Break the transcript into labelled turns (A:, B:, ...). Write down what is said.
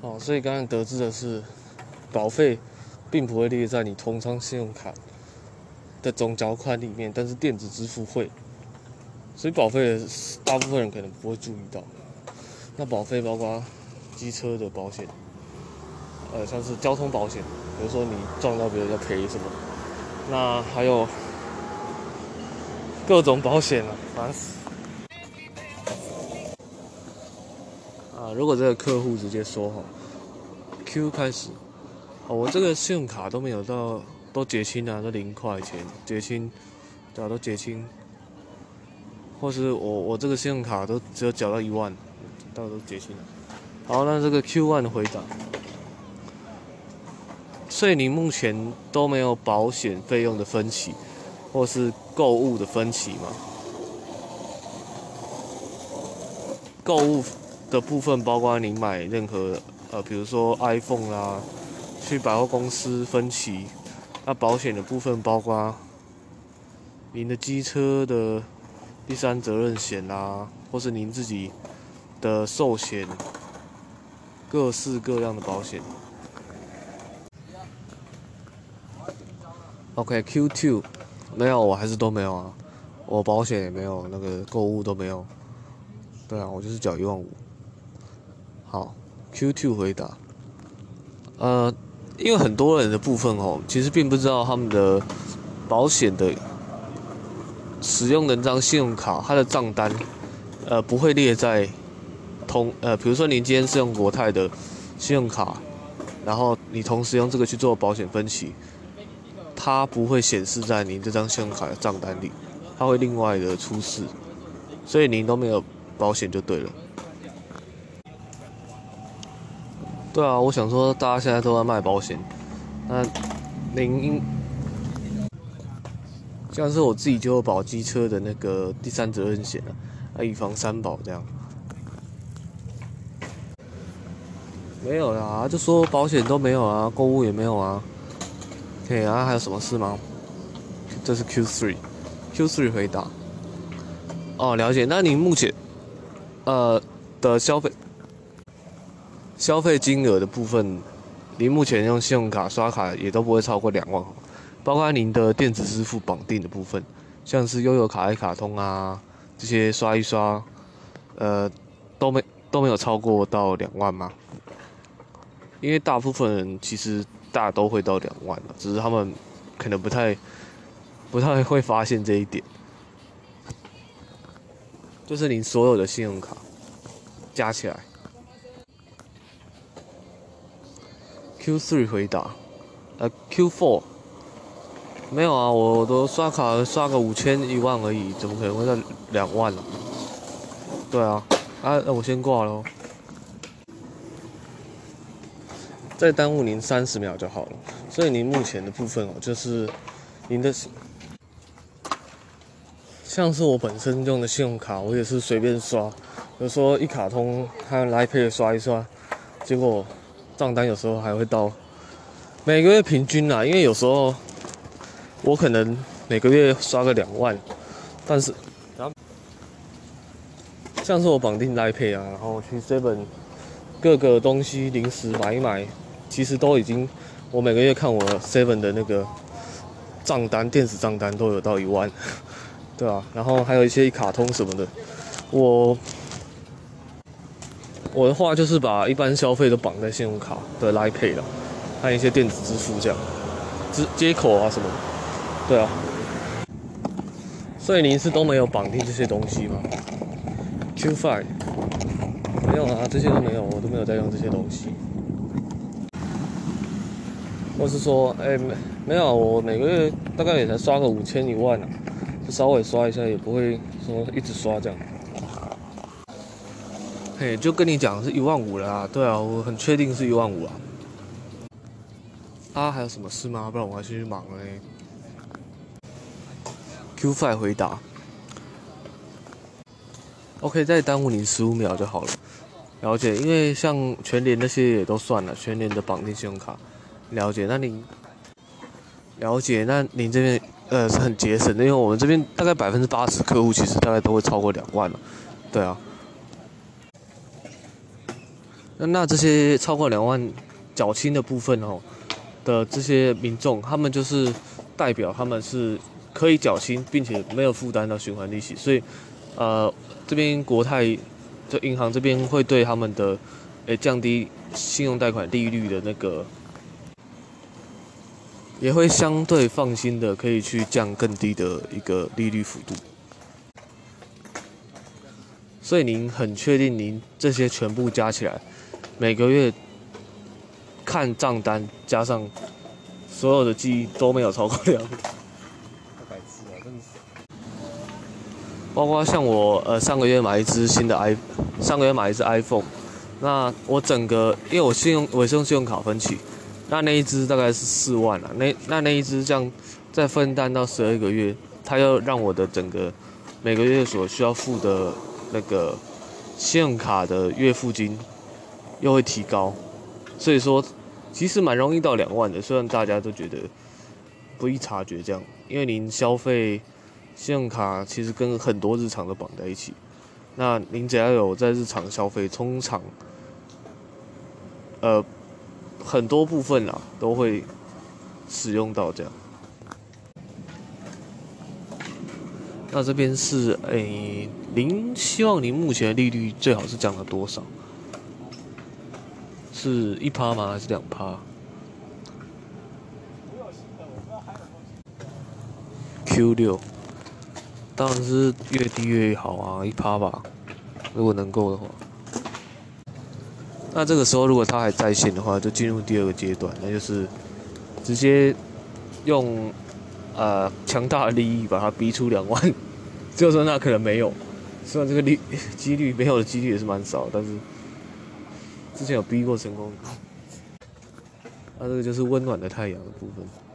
A: 哦，所以刚刚得知的是，保费并不会列在你通常信用卡的总缴款里面，但是电子支付会，所以保费大部分人可能不会注意到。那保费包括机车的保险，呃，像是交通保险，比如说你撞到别人要赔什么，那还有各种保险啊，烦死。如果这个客户直接说哈，Q 开始，哦，我这个信用卡都没有到，都结清啊，都零块钱结清，对，都结清，或是我我这个信用卡都只有缴到一万。到都结清了。好，那这个 Q one 的回答，所以你目前都没有保险费用的分期，或是购物的分期吗？购物的部分包括你买任何呃，比如说 iPhone 啦，去百货公司分期。那保险的部分包括您的机车的第三责任险啦，或是您自己。的寿险，各式各样的保险。OK，Q two，没有，我还是都没有啊。我保险也没有，那个购物都没有。对啊，我就是缴一万五。好，Q two 回答。呃，因为很多人的部分哦，其实并不知道他们的保险的使用的那张信用卡，它的账单，呃，不会列在。同呃，比如说您今天是用国泰的信用卡，然后你同时用这个去做保险分期，它不会显示在您这张信用卡的账单里，它会另外的出示，所以您都没有保险就对了。对啊，我想说大家现在都在卖保险，那您像是我自己就保机车的那个第三责任险啊，以防三保这样。没有啦，就说保险都没有啊，购物也没有啊。可以啊，还有什么事吗？这是 Q three，Q three 回答。哦，了解。那你目前呃的消费消费金额的部分，您目前用信用卡刷卡也都不会超过两万，包括您的电子支付绑定的部分，像是悠游卡、一卡通啊这些刷一刷，呃都没都没有超过到两万吗？因为大部分人其实大都会到两万了，只是他们可能不太不太会发现这一点。就是你所有的信用卡加起来，Q three 回答，呃 Q four 没有啊，我都刷卡刷个五千一万而已，怎么可能会到两万呢？对啊，啊那我先挂喽。再耽误您三十秒就好了，所以您目前的部分哦，就是您的，像是我本身用的信用卡，我也是随便刷，比如说一卡通它来配刷一刷，结果账单有时候还会到每个月平均啊，因为有时候我可能每个月刷个两万，但是然后像是我绑定来配啊，然后去 seven 各个东西临时买一买。其实都已经，我每个月看我 Seven 的那个账单，电子账单都有到一万，对啊，然后还有一些卡通什么的，我我的话就是把一般消费都绑在信用卡的来配了，还有一些电子支付这样，接接口啊什么，对啊，所以您是都没有绑定这些东西吗？Q Five 没有啊，这些都没有，我都没有在用这些东西。或是说，哎，没没有，我每个月大概也才刷个五千一万啊，就稍微刷一下，也不会说一直刷这样。嘿，就跟你讲是一万五了啊，对啊，我很确定是一万五啊。啊，还有什么事吗？不然我还先去忙了嘞。Q Five 回答，OK，再耽误你十五秒就好了。了解，因为像全联那些也都算了，全联的绑定信用卡。了解，那您了解，那您这边呃是很节省的，因为我们这边大概百分之八十客户其实大概都会超过两万了，对啊。那这些超过两万缴清的部分哦的这些民众，他们就是代表他们是可以缴清，并且没有负担到循环利息，所以呃这边国泰就银行这边会对他们的诶降低信用贷款利率的那个。也会相对放心的，可以去降更低的一个利率幅度。所以您很确定，您这些全部加起来，每个月看账单加上所有的记忆都没有超过两。太白痴了，真的是。包括像我呃上个月买一支新的 i，上个月买一支 iPhone，那我整个因为我信用我是用信用卡分期。那那一只大概是四万了，那那那一只这样再分担到十二个月，它要让我的整个每个月所需要付的那个信用卡的月付金又会提高，所以说其实蛮容易到两万的，虽然大家都觉得不易察觉这样，因为您消费信用卡其实跟很多日常都绑在一起，那您只要有在日常消费，通常呃。很多部分啊都会使用到这样。那这边是诶，您希望您目前的利率最好是降了多少？是一趴吗？还是两趴？Q 六，当然是越低越好啊，一趴吧，如果能够的话。那这个时候，如果它还在线的话，就进入第二个阶段，那就是直接用呃强大的利益把它逼出两万。就说那可能没有，虽然这个率几率没有的几率也是蛮少，但是之前有逼过成功。那这个就是温暖的太阳的部分。